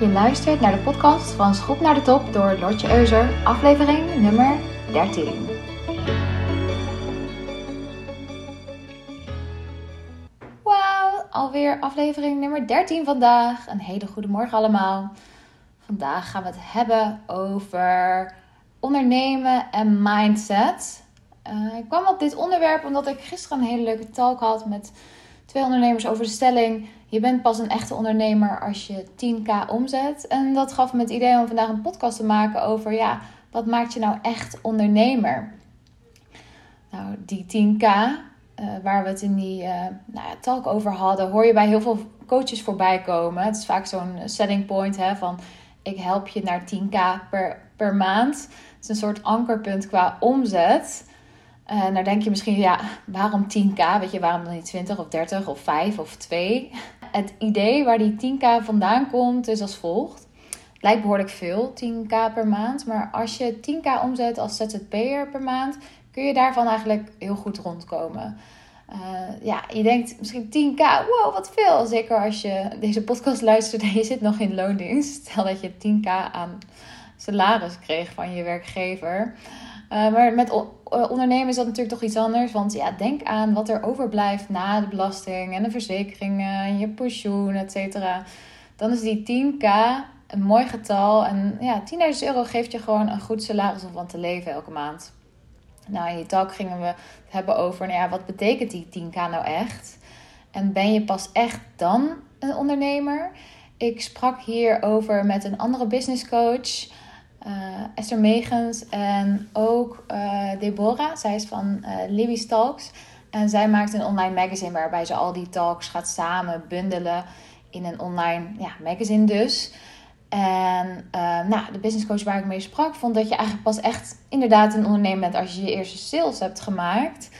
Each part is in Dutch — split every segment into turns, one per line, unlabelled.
Je luistert naar de podcast van Schop naar de Top door Lotje Euser, aflevering nummer 13. Wauw, alweer aflevering nummer 13 vandaag. Een hele goede morgen allemaal. Vandaag gaan we het hebben over ondernemen en mindset. Uh, ik kwam op dit onderwerp omdat ik gisteren een hele leuke talk had met twee ondernemers over de stelling: je bent pas een echte ondernemer als je 10k omzet. En dat gaf me het idee om vandaag een podcast te maken over ja, wat maakt je nou echt ondernemer? Nou, die 10k, uh, eh, waar we het in die uh, nou ja, talk over hadden, hoor je bij heel veel coaches voorbij komen. Het is vaak zo'n selling point hè, van ik help je naar 10k per, per maand. Het is een soort ankerpunt qua omzet. En uh, dan denk je misschien, ja, waarom 10k? Weet je, waarom dan niet 20 of 30 of 5 of 2? Het idee waar die 10k vandaan komt is als volgt. Lijkt behoorlijk veel, 10k per maand. Maar als je 10k omzet als ZZP'er per maand, kun je daarvan eigenlijk heel goed rondkomen. Uh, ja, je denkt misschien 10k, wow, wat veel. Zeker als je deze podcast luistert en je zit nog in loondienst. Stel dat je 10k aan salaris kreeg van je werkgever. Uh, maar met ondernemen is dat natuurlijk toch iets anders. Want ja, denk aan wat er overblijft na de belasting en de verzekeringen, en je pensioen, et cetera. Dan is die 10k een mooi getal. En ja, 10.000 euro geeft je gewoon een goed salaris om van te leven elke maand. Nou, in die talk gingen we het hebben over, nou ja, wat betekent die 10k nou echt? En ben je pas echt dan een ondernemer? Ik sprak hierover met een andere business coach... Uh, Esther Megens en ook uh, Deborah. Zij is van uh, Libby's Talks. En zij maakt een online magazine waarbij ze al die talks gaat samen bundelen in een online ja, magazine dus. En nou, de business coach waar ik mee sprak vond dat je eigenlijk pas echt inderdaad een ondernemer bent als je je eerste sales hebt gemaakt.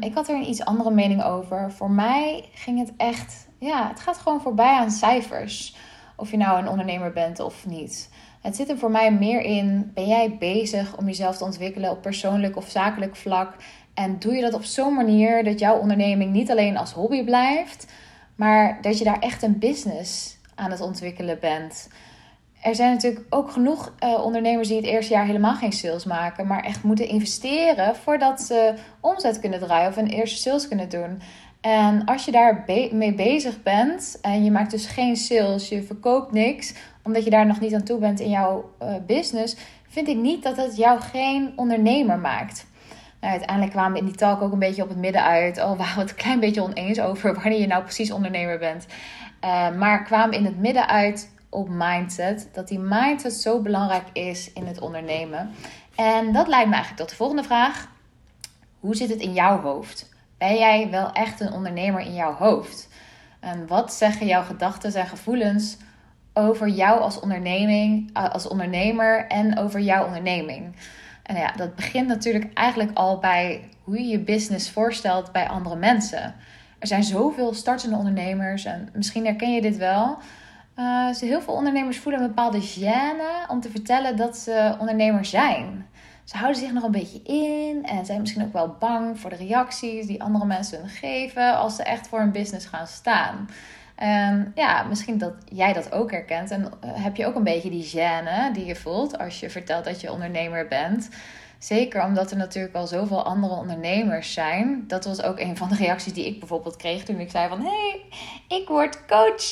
ik had er een iets andere mening over. Voor mij ging het echt, ja, het gaat gewoon voorbij aan cijfers. Of je nou een ondernemer bent of niet. Het zit er voor mij meer in: ben jij bezig om jezelf te ontwikkelen op persoonlijk of zakelijk vlak? En doe je dat op zo'n manier dat jouw onderneming niet alleen als hobby blijft, maar dat je daar echt een business aan het ontwikkelen bent? Er zijn natuurlijk ook genoeg uh, ondernemers die het eerste jaar helemaal geen sales maken, maar echt moeten investeren voordat ze omzet kunnen draaien of een eerste sales kunnen doen. En als je daar mee bezig bent en je maakt dus geen sales, je verkoopt niks, omdat je daar nog niet aan toe bent in jouw uh, business, vind ik niet dat het jou geen ondernemer maakt. Nou, uiteindelijk kwamen we in die talk ook een beetje op het midden uit. Waren we het een klein beetje oneens over wanneer je nou precies ondernemer bent. Uh, maar kwamen in het midden uit op mindset. Dat die mindset zo belangrijk is in het ondernemen. En dat leidt me eigenlijk tot de volgende vraag. Hoe zit het in jouw hoofd? Ben jij wel echt een ondernemer in jouw hoofd? En wat zeggen jouw gedachten en gevoelens over jou als onderneming, eh, als ondernemer en over jouw onderneming? En ja, dat begint natuurlijk eigenlijk al bij hoe je je business voorstelt bij andere mensen. Er zijn zoveel startende ondernemers en misschien herken je dit wel. Uh, heel veel ondernemers voelen een bepaalde gêne om te vertellen dat ze ondernemer zijn. Ze houden zich nog een beetje in en zijn misschien ook wel bang voor de reacties die andere mensen hun geven als ze echt voor een business gaan staan. En ja, misschien dat jij dat ook herkent. En eh, heb je ook een beetje die gêne die je voelt als je vertelt dat je ondernemer bent. Zeker omdat er natuurlijk al zoveel andere ondernemers zijn. Dat was ook een van de reacties die ik bijvoorbeeld kreeg toen ik zei van... hey, ik word coach.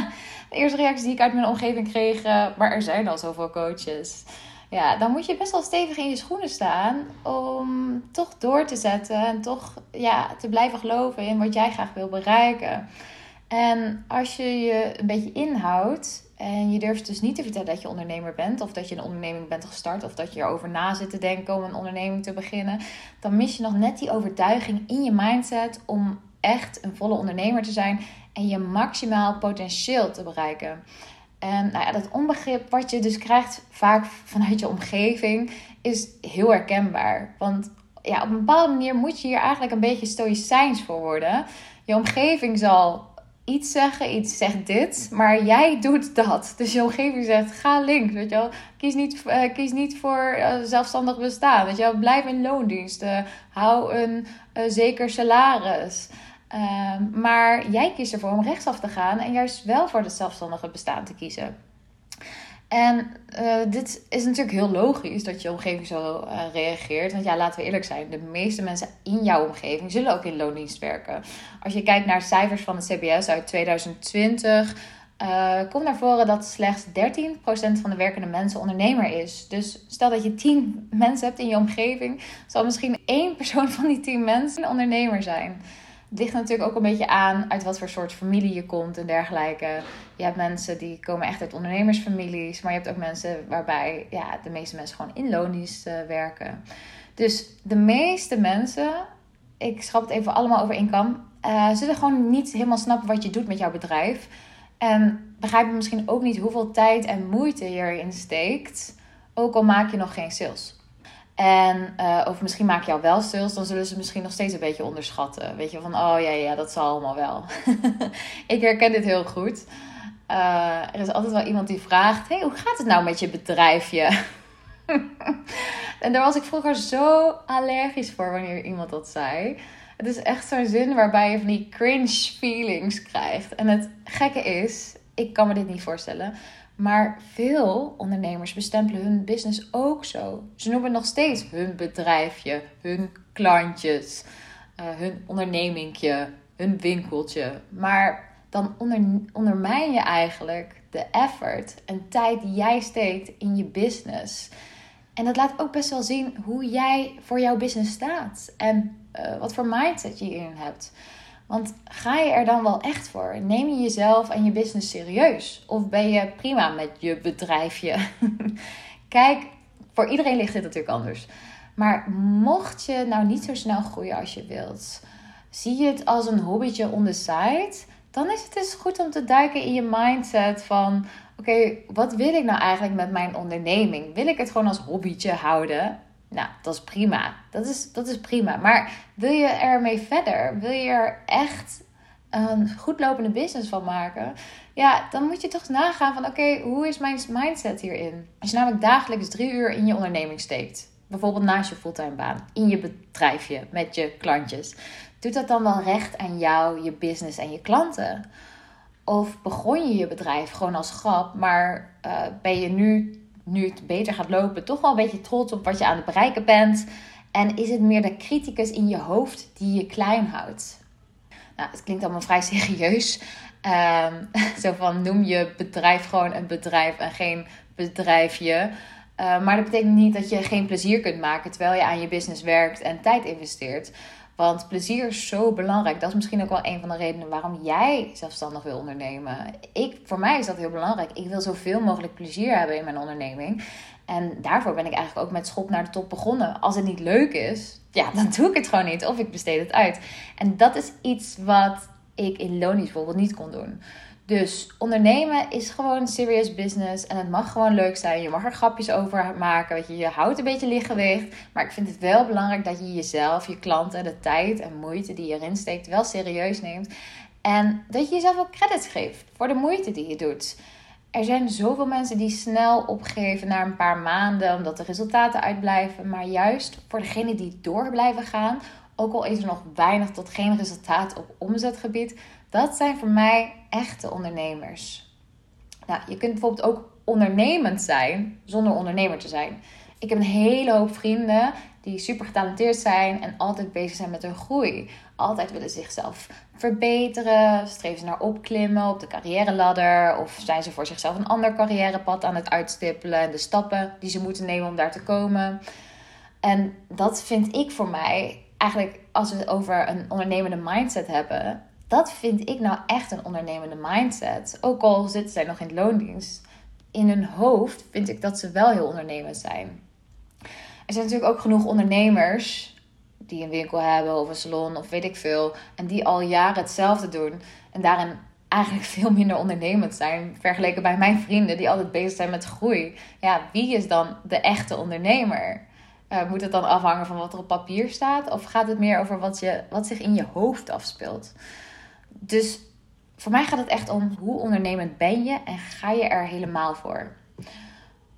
de eerste reactie die ik uit mijn omgeving kreeg. Eh, maar er zijn al zoveel coaches ja, dan moet je best wel stevig in je schoenen staan om toch door te zetten en toch ja, te blijven geloven in wat jij graag wil bereiken. En als je je een beetje inhoudt en je durft dus niet te vertellen dat je ondernemer bent, of dat je een onderneming bent gestart, of dat je erover na zit te denken om een onderneming te beginnen, dan mis je nog net die overtuiging in je mindset om echt een volle ondernemer te zijn en je maximaal potentieel te bereiken. En nou ja, dat onbegrip wat je dus krijgt vaak vanuit je omgeving is heel herkenbaar. Want ja, op een bepaalde manier moet je hier eigenlijk een beetje stoïcijns voor worden. Je omgeving zal iets zeggen, iets zegt dit, maar jij doet dat. Dus je omgeving zegt, ga links, weet je wel. Kies niet, uh, kies niet voor uh, zelfstandig bestaan, weet je wel. Blijf in loondienst, hou een uh, zeker salaris. Ehm, maar jij kiest ervoor om rechtsaf te gaan en juist wel voor het zelfstandige bestaan te kiezen. En uh, dit is natuurlijk heel logisch dat je omgeving zo uh, reageert. Want ja, laten we eerlijk zijn, de meeste mensen in jouw omgeving zullen ook in loondienst werken. Als je kijkt naar cijfers van het CBS uit 2020, uh, komt naar voren dat slechts 13% van de werkende mensen ondernemer is. Dus stel dat je 10 mensen hebt in je omgeving, zal misschien één persoon van die 10 mensen een ondernemer zijn. Het ligt natuurlijk ook een beetje aan uit wat voor soort familie je komt en dergelijke. Je hebt mensen die komen echt uit ondernemersfamilies, maar je hebt ook mensen waarbij ja, de meeste mensen gewoon in loondienst uh, werken. Dus de meeste mensen, ik schrap het even allemaal over één kam, uh, zullen gewoon niet helemaal snappen wat je doet met jouw bedrijf. En begrijpen misschien ook niet hoeveel tijd en moeite je erin steekt, ook al maak je nog geen sales. En, uh, of misschien maak je al wel sales, dan zullen ze misschien nog steeds een beetje onderschatten. Weet je, van oh ja, ja, dat zal allemaal wel. ik herken dit heel goed. Uh, er is altijd wel iemand die vraagt: hey, hoe gaat het nou met je bedrijfje? en daar was ik vroeger zo allergisch voor wanneer iemand dat zei. Het is echt zo'n zin waarbij je van die cringe feelings krijgt. En het gekke is, ik kan me dit niet voorstellen. Maar veel ondernemers bestempelen hun business ook zo. Ze noemen nog steeds hun bedrijfje, hun klantjes, uh, hun ondernemingje, hun winkeltje. Maar dan onder, ondermijn je eigenlijk de effort en tijd die jij steekt in je business. En dat laat ook best wel zien hoe jij voor jouw business staat en uh, wat voor mindset je hierin hebt. Want ga je er dan wel echt voor? Neem je jezelf en je business serieus? Of ben je prima met je bedrijfje? Kijk, voor iedereen ligt dit natuurlijk anders. Maar mocht je nou niet zo snel groeien als je wilt, zie je het als een hobbytje on the side, dan is het dus goed om te duiken in je mindset van: oké, wat wil ik nou eigenlijk met mijn onderneming? Wil ik het gewoon als hobbytje houden? Nou, dat is prima. Dat is, dat is prima. Maar wil je ermee verder? Wil je er echt een goed lopende business van maken? Ja, dan moet je toch nagaan van oké, hoe is mijn mindset hierin? Als je namelijk dagelijks drie uur in je onderneming steekt, bijvoorbeeld naast je fulltime baan, in je bedrijfje met je klantjes, doet dat dan wel recht aan jou, je business en je klanten? Of begon je je bedrijf gewoon als grap, maar uh, ben je nu nu het beter gaat lopen, toch wel een beetje trots op wat je aan het bereiken bent? En is het meer de criticus in je hoofd die je klein houdt? Nou, het klinkt allemaal vrij serieus. Um, zo van noem je bedrijf gewoon een bedrijf en geen bedrijfje. Uh, maar dat betekent niet dat je geen plezier kunt maken terwijl je aan je business werkt en tijd investeert. Want plezier is zo belangrijk. Dat is misschien ook wel een van de redenen waarom jij zelfstandig wil ondernemen. Ik, voor mij is dat heel belangrijk. Ik wil zoveel mogelijk plezier hebben in mijn onderneming. En daarvoor ben ik eigenlijk ook met schop naar de top begonnen. Als het niet leuk is, ja, dan doe ik het gewoon niet. Of ik besteed het uit. En dat is iets wat ik in Lonies bijvoorbeeld niet kon doen. Dus ondernemen is gewoon serious business en het mag gewoon leuk zijn. Je mag er grapjes over maken. Weet je, je houdt een beetje lichtgewicht. Maar ik vind het wel belangrijk dat je jezelf, je klanten, de tijd en moeite die je erin steekt, wel serieus neemt. En dat je jezelf ook credits geeft voor de moeite die je doet. Er zijn zoveel mensen die snel opgeven na een paar maanden omdat de resultaten uitblijven. Maar juist voor degenen die door blijven gaan, ook al is er nog weinig tot geen resultaat op omzetgebied, dat zijn voor mij echte ondernemers. Nou, je kunt bijvoorbeeld ook ondernemend zijn zonder ondernemer te zijn. Ik heb een hele hoop vrienden die super getalenteerd zijn en altijd bezig zijn met hun groei. Altijd willen zichzelf verbeteren, streven ze naar opklimmen op de carrière of zijn ze voor zichzelf een ander carrièrepad aan het uitstippelen en de stappen die ze moeten nemen om daar te komen. En dat vind ik voor mij eigenlijk, als we het over een ondernemende mindset hebben, dat vind ik nou echt een ondernemende mindset. Ook al zitten zij nog in loondienst. In hun hoofd vind ik dat ze wel heel ondernemend zijn. Er zijn natuurlijk ook genoeg ondernemers die een winkel hebben of een salon of weet ik veel. En die al jaren hetzelfde doen. En daarin eigenlijk veel minder ondernemend zijn. Vergeleken bij mijn vrienden die altijd bezig zijn met groei. Ja, wie is dan de echte ondernemer? Uh, moet het dan afhangen van wat er op papier staat? Of gaat het meer over wat, je, wat zich in je hoofd afspeelt? Dus voor mij gaat het echt om hoe ondernemend ben je en ga je er helemaal voor.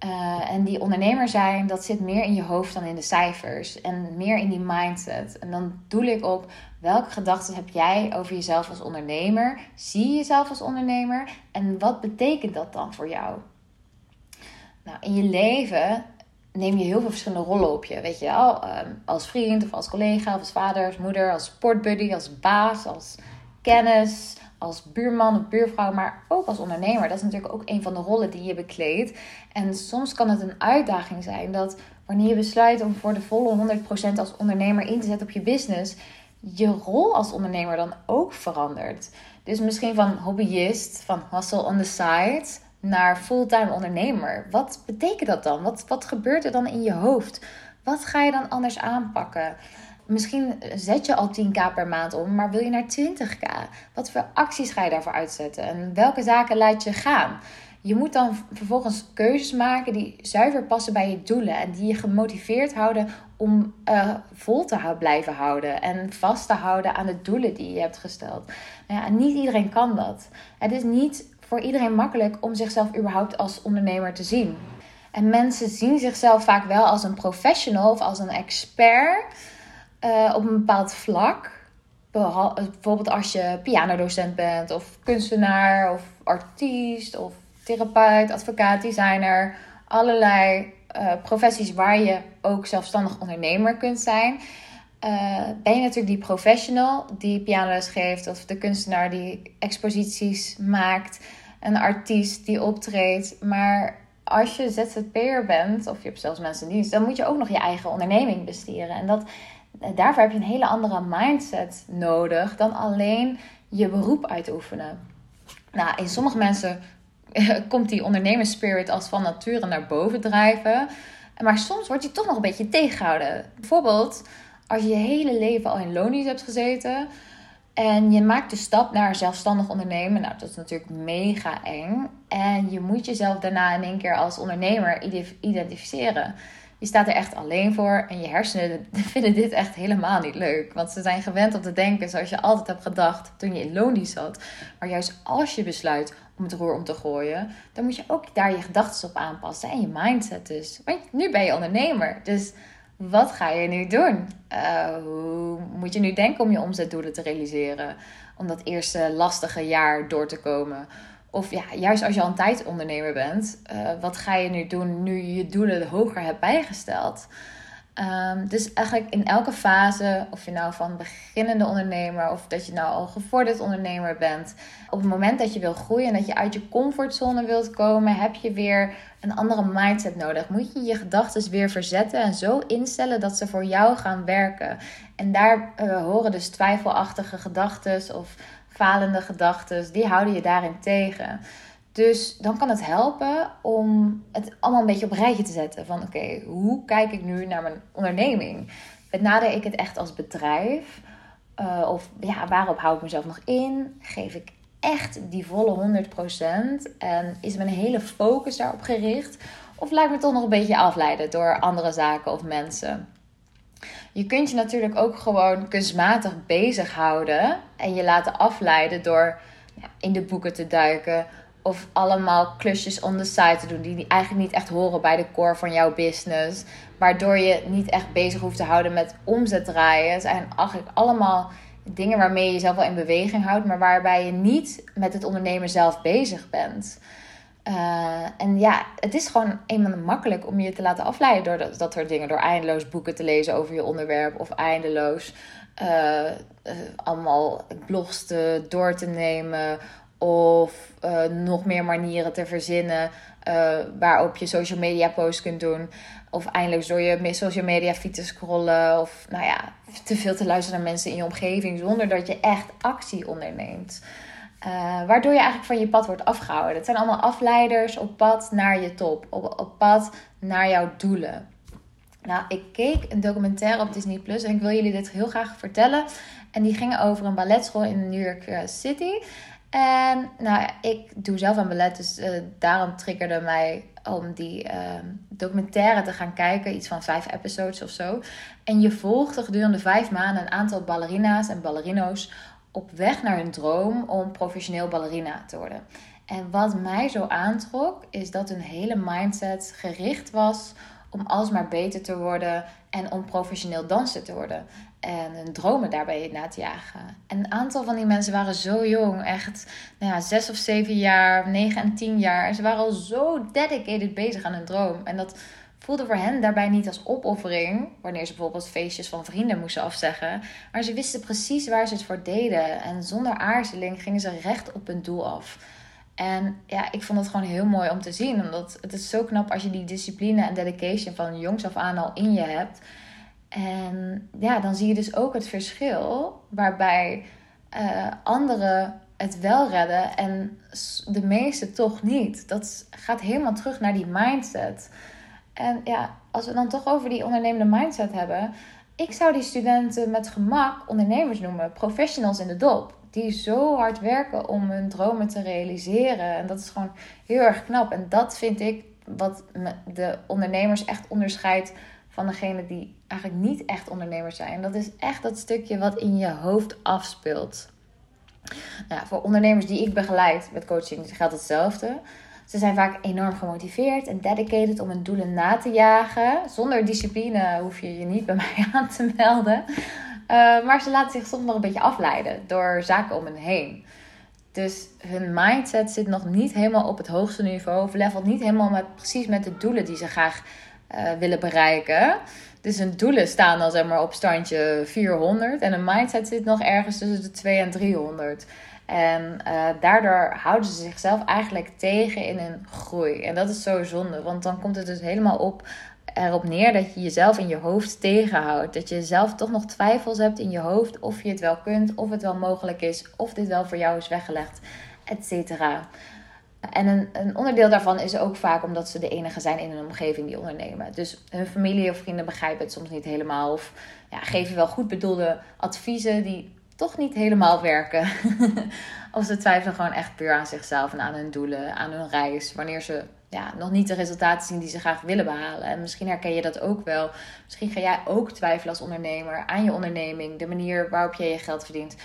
Uh, en die ondernemer zijn, dat zit meer in je hoofd dan in de cijfers. En meer in die mindset. En dan doel ik op welke gedachten heb jij over jezelf als ondernemer? Zie je jezelf als ondernemer? En wat betekent dat dan voor jou? Nou, in je leven neem je heel veel verschillende rollen op je. Weet je wel, ehm, als vriend of als collega of als vader, als moeder, als sportbuddy, als baas, als kennis, als buurman of buurvrouw, maar ook als ondernemer. Dat is natuurlijk ook een van de rollen die je bekleedt. En soms kan het een uitdaging zijn dat wanneer je besluit om voor de volle 100% als ondernemer in te zetten op je business, je rol als ondernemer dan ook verandert. Dus misschien van hobbyist, van hustle on the side, naar fulltime ondernemer. Wat betekent dat dan? Wat, wat gebeurt er dan in je hoofd? Wat ga je dan anders aanpakken? Misschien zet je al 10k per maand om, maar wil je naar 20k? Wat voor acties ga je daarvoor uitzetten? En welke zaken laat je gaan? Je moet dan vervolgens keuzes maken die zuiver passen bij je doelen en die je gemotiveerd houden om uh, vol te blijven houden en vast te houden aan de doelen die je hebt gesteld. Nou ja, niet iedereen kan dat. Het is niet voor iedereen makkelijk om zichzelf überhaupt als ondernemer te zien. En mensen zien zichzelf vaak wel als een professional of als een expert uh, op een bepaald vlak. Bijvoorbeeld als je pianodocent bent, of kunstenaar, of artiest, of therapeut, advocaat, designer. Allerlei uh, professies waar je ook zelfstandig ondernemer kunt zijn. Uh, ben je natuurlijk die professional die pianoles geeft, of de kunstenaar die exposities maakt, een artiest die optreedt. Maar als je ZZP'er bent, of je hebt zelfs mensen in dienst, dan moet je ook nog je eigen onderneming bestieren. En dat daarvoor heb je een hele andere mindset nodig dan alleen je beroep uitoefenen. Nou, in sommige mensen komt die ondernemersspirit als van nature naar boven drijven. Maar soms wordt je toch nog een beetje tegengehouden. Bijvoorbeeld als je je hele leven al in loondienst hebt gezeten. En je maakt de stap naar zelfstandig ondernemen. Nou, dat is natuurlijk mega eng. En je moet jezelf daarna in één keer als ondernemer identificeren. Je staat er echt alleen voor en je hersenen vinden dit echt helemaal niet leuk. Want ze zijn gewend om te denken zoals je altijd hebt gedacht toen je in loondienst zat. Maar juist als je besluit om het roer om te gooien, dan moet je ook daar je gedachten op aanpassen en je mindset dus. Want nu ben je ondernemer, dus wat ga je nu doen? Uh, hoe moet je nu denken om je omzetdoelen te realiseren? Om dat eerste lastige jaar door te komen? Of ja, juist als je al een tijdondernemer bent, uh, wat ga je nu doen nu je je doelen hoger hebt bijgesteld? Um, dus eigenlijk in elke fase, of je nou van beginnende ondernemer of dat je nou al gevorderd ondernemer bent, op het moment dat je wil groeien en dat je uit je comfortzone wilt komen, heb je weer een andere mindset nodig. Moet je je gedachten weer verzetten en zo instellen dat ze voor jou gaan werken. En daar uh, horen dus twijfelachtige gedachten of falende gedachten, die houden je daarin tegen. Dus dan kan het helpen om het allemaal een beetje op rijtje te zetten. Van oké, hoe kijk ik nu naar mijn onderneming? Benader ik het echt als bedrijf? Uh, of ja, waarop hou ik mezelf nog in? Geef ik echt die volle 100%? En is mijn hele focus daarop gericht? Of laat ik me toch nog een beetje afleiden door andere zaken of mensen? Je kunt je natuurlijk ook gewoon kunstmatig bezighouden en je laten afleiden door ja, in de boeken te duiken of allemaal klusjes on the side te doen die eigenlijk niet echt horen bij de core van jouw business. Waardoor je niet echt bezig hoeft te houden met omzet draaien. Het zijn eigenlijk allemaal dingen waarmee je jezelf wel in beweging houdt, maar waarbij je niet met het ondernemen zelf bezig bent. Uh, en ja, het is gewoon eenmaal makkelijk om je te laten afleiden door dat, dat soort dingen. Door eindeloos boeken te lezen over je onderwerp of eindeloos uh, uh, allemaal blogs te, door te nemen of uh, nog meer manieren te verzinnen uh, waarop je social media posts kunt doen. Of eindelijk door je social media feed scrollen. Of nou ja, te veel te luisteren naar mensen in je omgeving. Zonder dat je echt actie onderneemt. Uh, waardoor je eigenlijk van je pad wordt afgehouden. Het zijn allemaal afleiders op pad naar je top. Op, op pad naar jouw doelen. Nou, ik keek een documentaire op Disney Plus en ik wil jullie dit heel graag vertellen. En die ging over een balletschool in New York City. En nou, ik doe zelf aan ballet, dus uh, daarom triggerde mij om die uh, documentaire te gaan kijken. Iets van vijf episodes of zo. En je volgt gedurende vijf maanden een aantal ballerina's en ballerino's op weg naar hun droom om professioneel ballerina te worden. En wat mij zo aantrok, is dat hun hele mindset gericht was om alsmaar beter te worden en om professioneel danser te worden. En hun dromen daarbij na te jagen. En een aantal van die mensen waren zo jong, echt nou ja, zes of zeven jaar, negen en tien jaar. En ze waren al zo dedicated bezig aan hun droom. En dat voelde voor hen daarbij niet als opoffering, wanneer ze bijvoorbeeld feestjes van vrienden moesten afzeggen. Maar ze wisten precies waar ze het voor deden. En zonder aarzeling gingen ze recht op hun doel af. En ja, ik vond het gewoon heel mooi om te zien. Omdat het is zo knap als je die discipline en dedication van jongs af aan al in je hebt. En ja, dan zie je dus ook het verschil waarbij uh, anderen het wel redden en de meeste toch niet. Dat gaat helemaal terug naar die mindset. En ja, als we dan toch over die ondernemende mindset hebben. Ik zou die studenten met gemak ondernemers noemen, professionals in de dop. Die zo hard werken om hun dromen te realiseren. En dat is gewoon heel erg knap. En dat vind ik wat de ondernemers echt onderscheidt van degene die eigenlijk niet echt ondernemers zijn. Dat is echt dat stukje wat in je hoofd afspeelt. Nou, voor ondernemers die ik begeleid met coaching geldt hetzelfde. Ze zijn vaak enorm gemotiveerd en dedicated om hun doelen na te jagen. Zonder discipline hoef je je niet bij mij aan te melden. Uh, maar ze laten zich soms nog een beetje afleiden door zaken om hen heen. Dus hun mindset zit nog niet helemaal op het hoogste niveau. Of levelt niet helemaal met, precies met de doelen die ze graag uh, willen bereiken. Dus hun doelen staan dan zeg maar op standje 400. En een mindset zit nog ergens tussen de 2 en 300. En uh, daardoor houden ze zichzelf eigenlijk tegen in hun groei. En dat is zo zonde, want dan komt het dus helemaal op erop neer dat je jezelf in je hoofd tegenhoudt. Dat je zelf toch nog twijfels hebt in je hoofd of je het wel kunt, of het wel mogelijk is, of dit wel voor jou is weggelegd, et cetera. En een, een, onderdeel daarvan is ook vaak omdat ze de enige zijn in een omgeving die ondernemen. Dus hun familie of vrienden begrijpen het soms niet helemaal. Of ja, geven wel goed bedoelde adviezen die toch niet helemaal werken. of ze twijfelen gewoon echt puur aan zichzelf en aan hun doelen, aan hun reis. Wanneer ze ja, nog niet de resultaten zien die ze graag willen behalen. En misschien herken je dat ook wel. Misschien ga jij ook twijfelen als ondernemer aan je onderneming, de manier waarop je je geld verdient.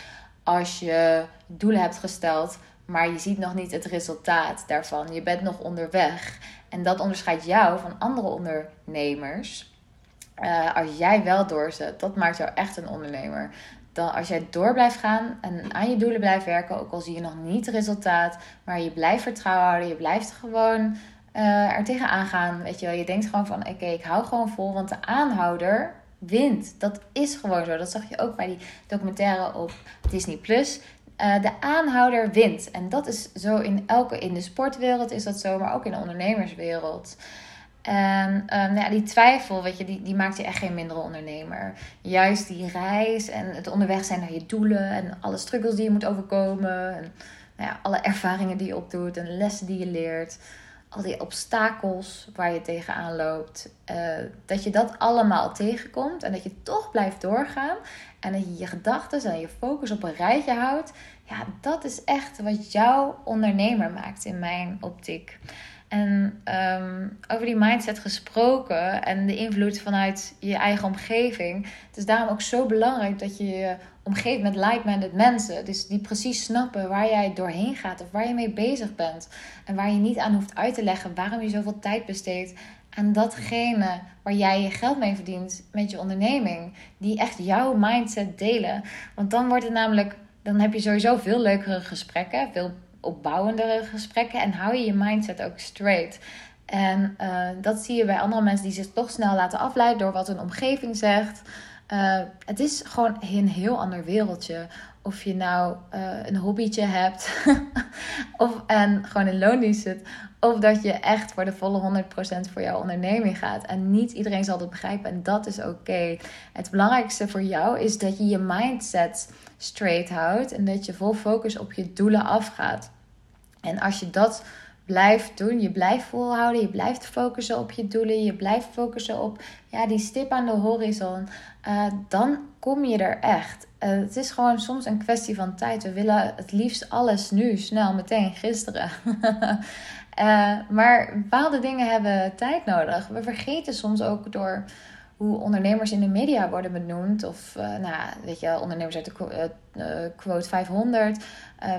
Als je doelen hebt gesteld, maar je ziet nog niet het resultaat daarvan. Je bent nog onderweg. En dat onderscheidt jou van andere ondernemers. Uh, als jij wel doorzet, dat maakt jou echt een ondernemer. Dan als jij door blijft gaan en aan je doelen blijft werken, ook al zie je nog niet het resultaat, maar je blijft vertrouwen houden, je blijft gewoon uh, er tegenaan gaan. Weet je wel, je denkt gewoon van oké, ik hou gewoon vol, want de aanhouder wint. Dat is gewoon zo. Dat zag je ook bij die documentaire op Disney Plus. Uh, de aanhouder wint. En dat is zo in elke, in de sportwereld is dat zo, maar ook in de ondernemerswereld. En um, nou ja, die twijfel, weet je, die, die maakt je echt geen mindere ondernemer. Juist die reis en het onderweg zijn naar je doelen en alle struggles die je moet overkomen. En nou ja, alle ervaringen die je opdoet en lessen die je leert al die obstakels waar je tegenaan loopt, uh, dat je dat allemaal tegenkomt en dat je toch blijft doorgaan en dat je je gedachten en je focus op een rijtje houdt, ja, dat is echt wat jouw ondernemer maakt in mijn optiek. En um, over die mindset gesproken en de invloed vanuit je eigen omgeving. Het is daarom ook zo belangrijk dat je je omgeeft met like-minded mensen. Dus die precies snappen waar jij doorheen gaat of waar je mee bezig bent. En waar je niet aan hoeft uit te leggen waarom je zoveel tijd besteedt aan datgene waar jij je geld mee verdient met je onderneming. Die echt jouw mindset delen. Want dan wordt het namelijk, dan heb je sowieso veel leukere gesprekken, veel opbouwendere gesprekken en hou je je mindset ook straight. En uh, dat zie je bij andere mensen die zich toch snel laten afleiden door wat hun omgeving zegt. Uh, het is gewoon een heel ander wereldje. Of je nou uh, een hobbytje hebt of en gewoon in loondienst zit. Of dat je echt voor de volle 100% voor jouw onderneming gaat. En niet iedereen zal dat begrijpen en dat is oké. Het belangrijkste voor jou is dat je je mindset straight houdt. En dat je vol focus op je doelen afgaat. En als je dat blijft doen, je blijft volhouden, je blijft focussen op je doelen, je blijft focussen op ja, die stip aan de horizon, uh, dan kom je er echt. Uh, het is gewoon soms een kwestie van tijd. We willen het liefst alles nu, snel, meteen, gisteren. uh, maar bepaalde dingen hebben tijd nodig. We vergeten soms ook door hoe ondernemers in de media worden benoemd. Of, nou, weet je, ondernemers uit de quote 500.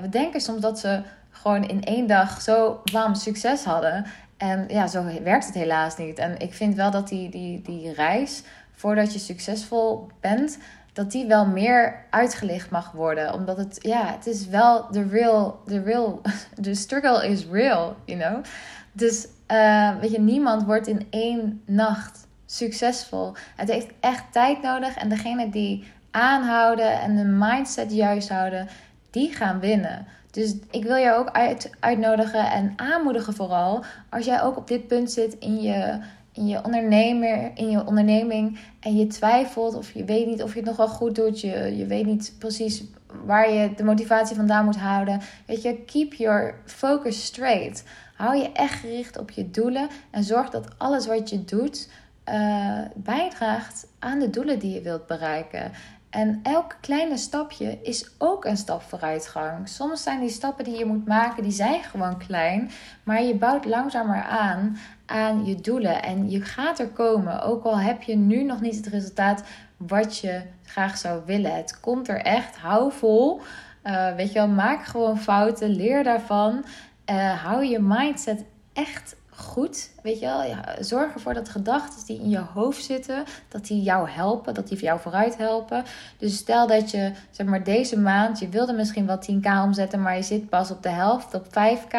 we denken soms dat ze gewoon in één dag zo bam succes hadden. En ja, zo werkt het helaas niet. En ik vind wel dat die, die, die reis, voordat je succesvol bent, dat die wel meer uitgelicht mag worden. Omdat het, ja, het is wel de real, de real, de struggle is real, you know. Dus, uh, weet je, niemand wordt in één nacht succesvol. Het heeft echt tijd nodig. En degene die aanhouden en de mindset juist houden, die gaan winnen. Dus ik wil je ook uit, uitnodigen en aanmoedigen vooral. Als jij ook op dit punt zit in je, in je ondernemer, in je onderneming. En je twijfelt of je weet niet of je het nog wel goed doet. Je, je weet niet precies waar je de motivatie vandaan moet houden. Weet je, keep your focus straight. Hou je echt gericht op je doelen. En zorg dat alles wat je doet uh, bijdraagt aan de doelen die je wilt bereiken. En elk kleine stapje is ook een stap vooruitgang. Soms zijn die stappen die je moet maken, die zijn gewoon klein. Maar je bouwt langzamer aan aan je doelen. En je gaat er komen. Ook al heb je nu nog niet het resultaat wat je graag zou willen. Het komt er echt. Hou vol. Uh, weet je wel, maak gewoon fouten. Leer daarvan. Uh, hou je mindset echt goed. Weet je wel, ja, zorg ervoor dat gedachten die in je hoofd zitten, dat die jou helpen, dat die jou vooruit helpen. Dus stel dat je, zeg maar, deze maand, je wilde misschien wel 10k omzetten, maar je zit pas op de helft, op 5k.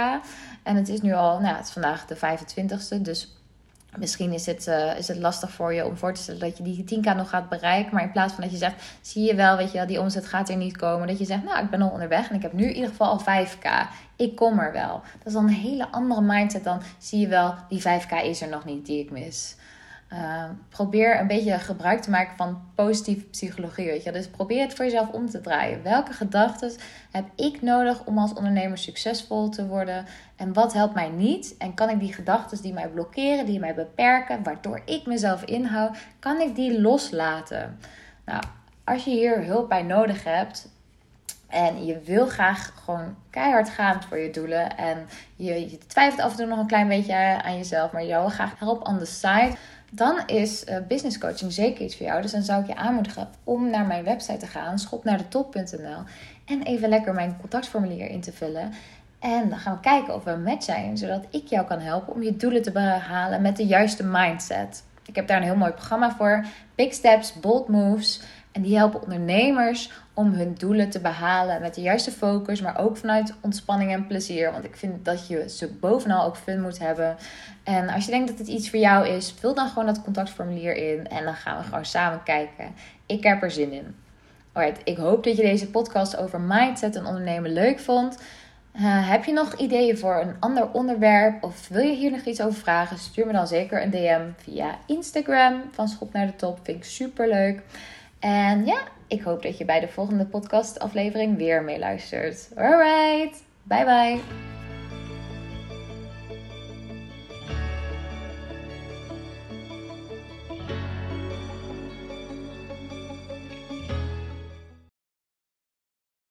En het is nu al, nou, het is vandaag de 25ste, dus Misschien is het, uh, is het lastig voor je om voor te stellen dat je die 10k nog gaat bereiken. Maar in plaats van dat je zegt, zie je wel, weet je wel, die omzet gaat er niet komen. Dat je zegt, nou, ik ben al onderweg en ik heb nu in ieder geval al 5k. Ik kom er wel. Dat is dan een hele andere mindset dan, zie je wel, die 5k is er nog niet die ik mis. Uh, probeer een beetje gebruik te maken van positieve psychologie. Weet je? Dus probeer het voor jezelf om te draaien. Welke gedachten heb ik nodig om als ondernemer succesvol te worden? En wat helpt mij niet? En kan ik die gedachten die mij blokkeren, die mij beperken, waardoor ik mezelf inhoud, kan ik die loslaten? Nou, als je hier hulp bij nodig hebt, en je wil graag gewoon keihard gaan voor je doelen. En je, twijfelt af en toe nog een klein beetje aan jezelf. Maar je wil graag help on the side dan is uh, business coaching zeker iets voor jou. Dus dan zou ik je aanmoedigen om naar mijn website te gaan, schopnaardetop.nl en even lekker mijn contactformulier in te vullen. En dan gaan we kijken of we een match zijn, zodat ik jou kan helpen om je doelen te behalen met de juiste mindset. Ik heb daar een heel mooi programma voor. Big Steps, Bold Moves. En die helpen ondernemers om hun doelen te behalen met de juiste focus, maar ook vanuit ontspanning en plezier. Want ik vind dat je ze bovenal ook fun moet hebben. En als je denkt dat het iets voor jou is, vul dan gewoon dat contactformulier in en dan gaan we gewoon samen kijken. Ik heb er zin in. Alright, ik hoop dat je deze podcast over mindset en ondernemen leuk vond. Uh, heb je nog ideeën voor een ander onderwerp of wil je hier nog iets over vragen? Stuur me dan zeker een DM via Instagram van Schop naar de Top. Vind ik super leuk. En ja, ik hoop dat je bij de volgende podcast aflevering weer meeluistert. Alright, bye bye.